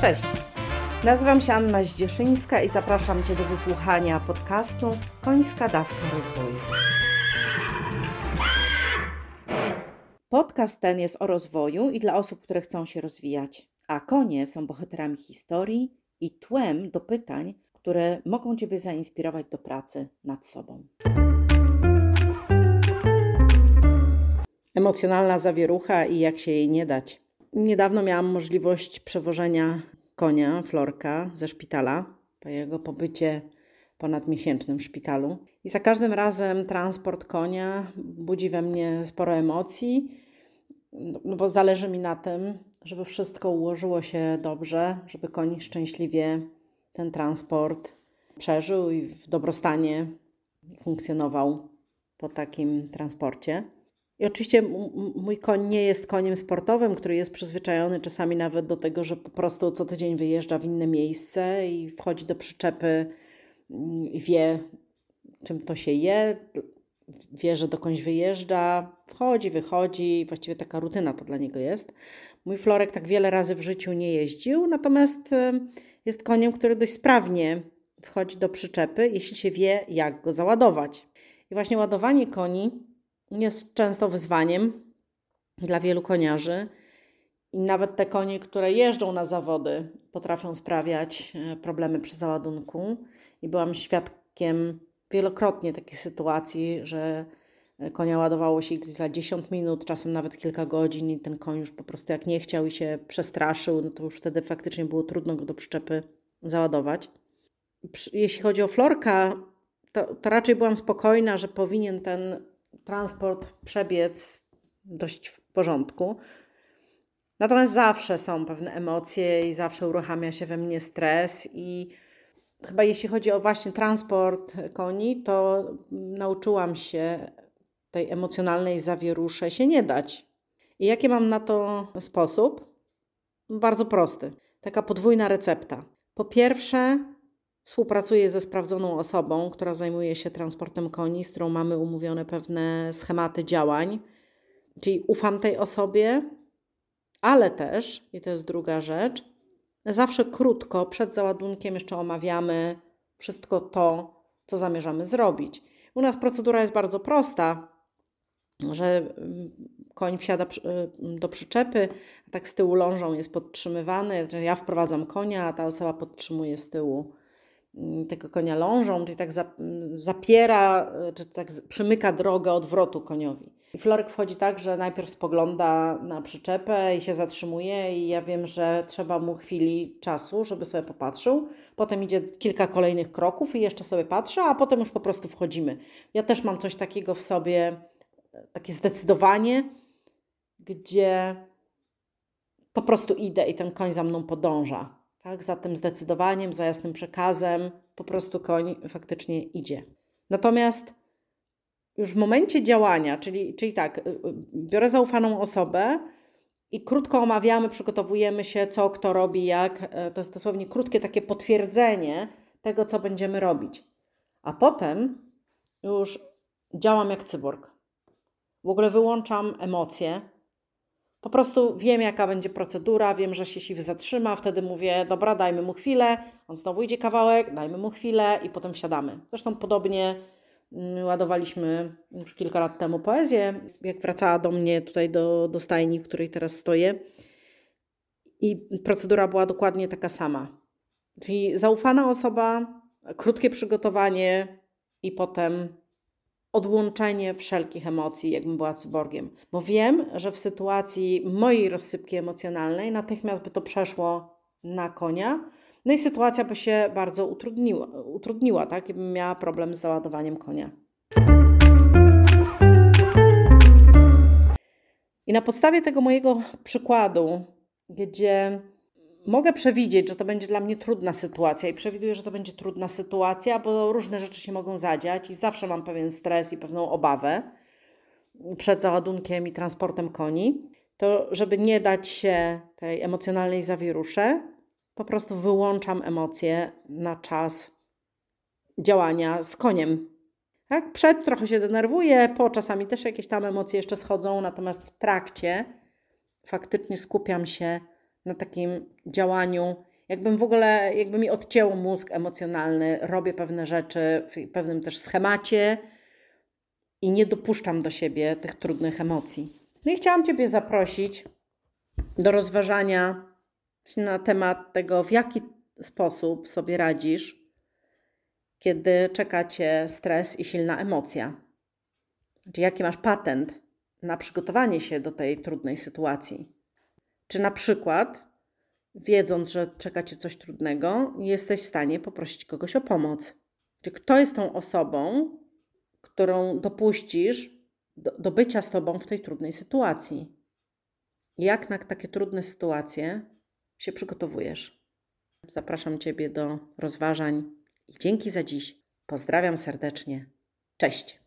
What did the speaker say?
Cześć! Nazywam się Anna Zdzieszyńska i zapraszam Cię do wysłuchania podcastu Końska Dawka Rozwoju. Podcast ten jest o rozwoju i dla osób, które chcą się rozwijać, a konie są bohaterami historii i tłem do pytań, które mogą Ciebie zainspirować do pracy nad sobą. Emocjonalna zawierucha i jak się jej nie dać. Niedawno miałam możliwość przewożenia konia, Florka, ze szpitala po jego pobycie ponadmiesięcznym w szpitalu. I za każdym razem transport konia budzi we mnie sporo emocji, no bo zależy mi na tym, żeby wszystko ułożyło się dobrze, żeby koń szczęśliwie ten transport przeżył i w dobrostanie funkcjonował po takim transporcie. I oczywiście mój koń nie jest koniem sportowym, który jest przyzwyczajony czasami nawet do tego, że po prostu co tydzień wyjeżdża w inne miejsce i wchodzi do przyczepy i wie, czym to się je, wie, że dokądś wyjeżdża, wchodzi, wychodzi, właściwie taka rutyna to dla niego jest. Mój Florek tak wiele razy w życiu nie jeździł, natomiast jest koniem, który dość sprawnie wchodzi do przyczepy, jeśli się wie, jak go załadować. I właśnie ładowanie koni jest często wyzwaniem dla wielu koniarzy. I nawet te konie, które jeżdżą na zawody, potrafią sprawiać e, problemy przy załadunku. I byłam świadkiem wielokrotnie takiej sytuacji, że e, konia ładowało się kilkadziesiąt minut, czasem nawet kilka godzin, i ten koń już po prostu jak nie chciał i się przestraszył, no to już wtedy faktycznie było trudno go do przyczepy załadować. Jeśli chodzi o Florka, to, to raczej byłam spokojna, że powinien ten transport przebiec dość w porządku. Natomiast zawsze są pewne emocje i zawsze uruchamia się we mnie stres i chyba jeśli chodzi o właśnie transport koni, to nauczyłam się tej emocjonalnej zawierusze się nie dać. I jaki mam na to sposób? Bardzo prosty. Taka podwójna recepta. Po pierwsze, Współpracuję ze sprawdzoną osobą, która zajmuje się transportem koni, z którą mamy umówione pewne schematy działań. Czyli ufam tej osobie, ale też, i to jest druga rzecz, zawsze krótko przed załadunkiem jeszcze omawiamy wszystko to, co zamierzamy zrobić. U nas procedura jest bardzo prosta, że mm, koń wsiada do przyczepy, a tak z tyłu lążą jest podtrzymywany, ja wprowadzam konia, a ta osoba podtrzymuje z tyłu tego konia lążą, czyli tak zapiera, e, czy tak przymyka drogę odwrotu koniowi. I Florek wchodzi tak, że najpierw spogląda na przyczepę i się zatrzymuje i ja wiem, że trzeba mu chwili czasu, żeby sobie popatrzył. Potem idzie kilka kolejnych kroków i jeszcze sobie patrzy, a potem już po prostu wchodzimy. Ja też mam coś takiego w sobie, e, takie zdecydowanie, gdzie po prostu idę i ten koń za mną podąża. Tak, za tym zdecydowaniem, za jasnym przekazem, po prostu koń faktycznie idzie. Natomiast już w momencie działania, czyli, czyli tak, y, y, biorę zaufaną osobę i krótko omawiamy, przygotowujemy się, co kto robi, jak. E, to jest dosłownie krótkie takie potwierdzenie tego, co będziemy robić. A potem już działam jak cyborg. W ogóle wyłączam emocje, po prostu wiem, jaka będzie procedura, wiem, że się siwy zatrzyma, wtedy mówię, dobra, dajmy mu chwilę, on znowu idzie kawałek, dajmy mu chwilę i potem wsiadamy. Zresztą podobnie mm, ładowaliśmy już kilka lat temu poezję, jak wracała do mnie tutaj do, do stajni, w której teraz stoję. I procedura była dokładnie taka sama. Czyli zaufana osoba, krótkie przygotowanie i potem odłączenie wszelkich emocji, jakbym była cyborgiem. Bo wiem, że w sytuacji mojej rozsypki emocjonalnej natychmiast by to przeszło na konia, no i sytuacja by się bardzo utrudniła, utrudniła tak? I bym miała problem z załadowaniem konia. I na podstawie tego mojego przykładu, gdzie mogę przewidzieć, że to będzie dla mnie trudna sytuacja i przewiduję, że to będzie trudna sytuacja, bo różne rzeczy się mogą zadziać i zawsze mam pewien stres i pewną obawę przed załadunkiem i transportem koni, to żeby nie dać się tej emocjonalnej zawierusze, po prostu wyłączam emocje na czas działania z koniem. Tak? Przed trochę się denerwuję, po czasami też jakieś tam emocje jeszcze schodzą, natomiast w trakcie faktycznie skupiam się na takim działaniu jakbym w ogóle, jakby mi odcięło mózg emocjonalny, robię pewne rzeczy w pewnym też schemacie i nie dopuszczam do siebie tych trudnych emocji. No i chciałam Ciebie zaprosić do rozważania na temat tego, w jaki sposób sobie radzisz, kiedy czeka Cię stres i silna emocja. Czy jaki masz patent na przygotowanie się do tej trudnej sytuacji? Czy na przykład, wiedząc, że czeka Cię coś trudnego, jesteś w stanie poprosić kogoś o pomoc? Czy kto jest tą osobą, którą dopuścisz do, do bycia z Tobą w tej trudnej sytuacji? Jak na takie trudne sytuacje się przygotowujesz? Zapraszam Ciebie do rozważań i dzięki za dziś. Pozdrawiam serdecznie. Cześć.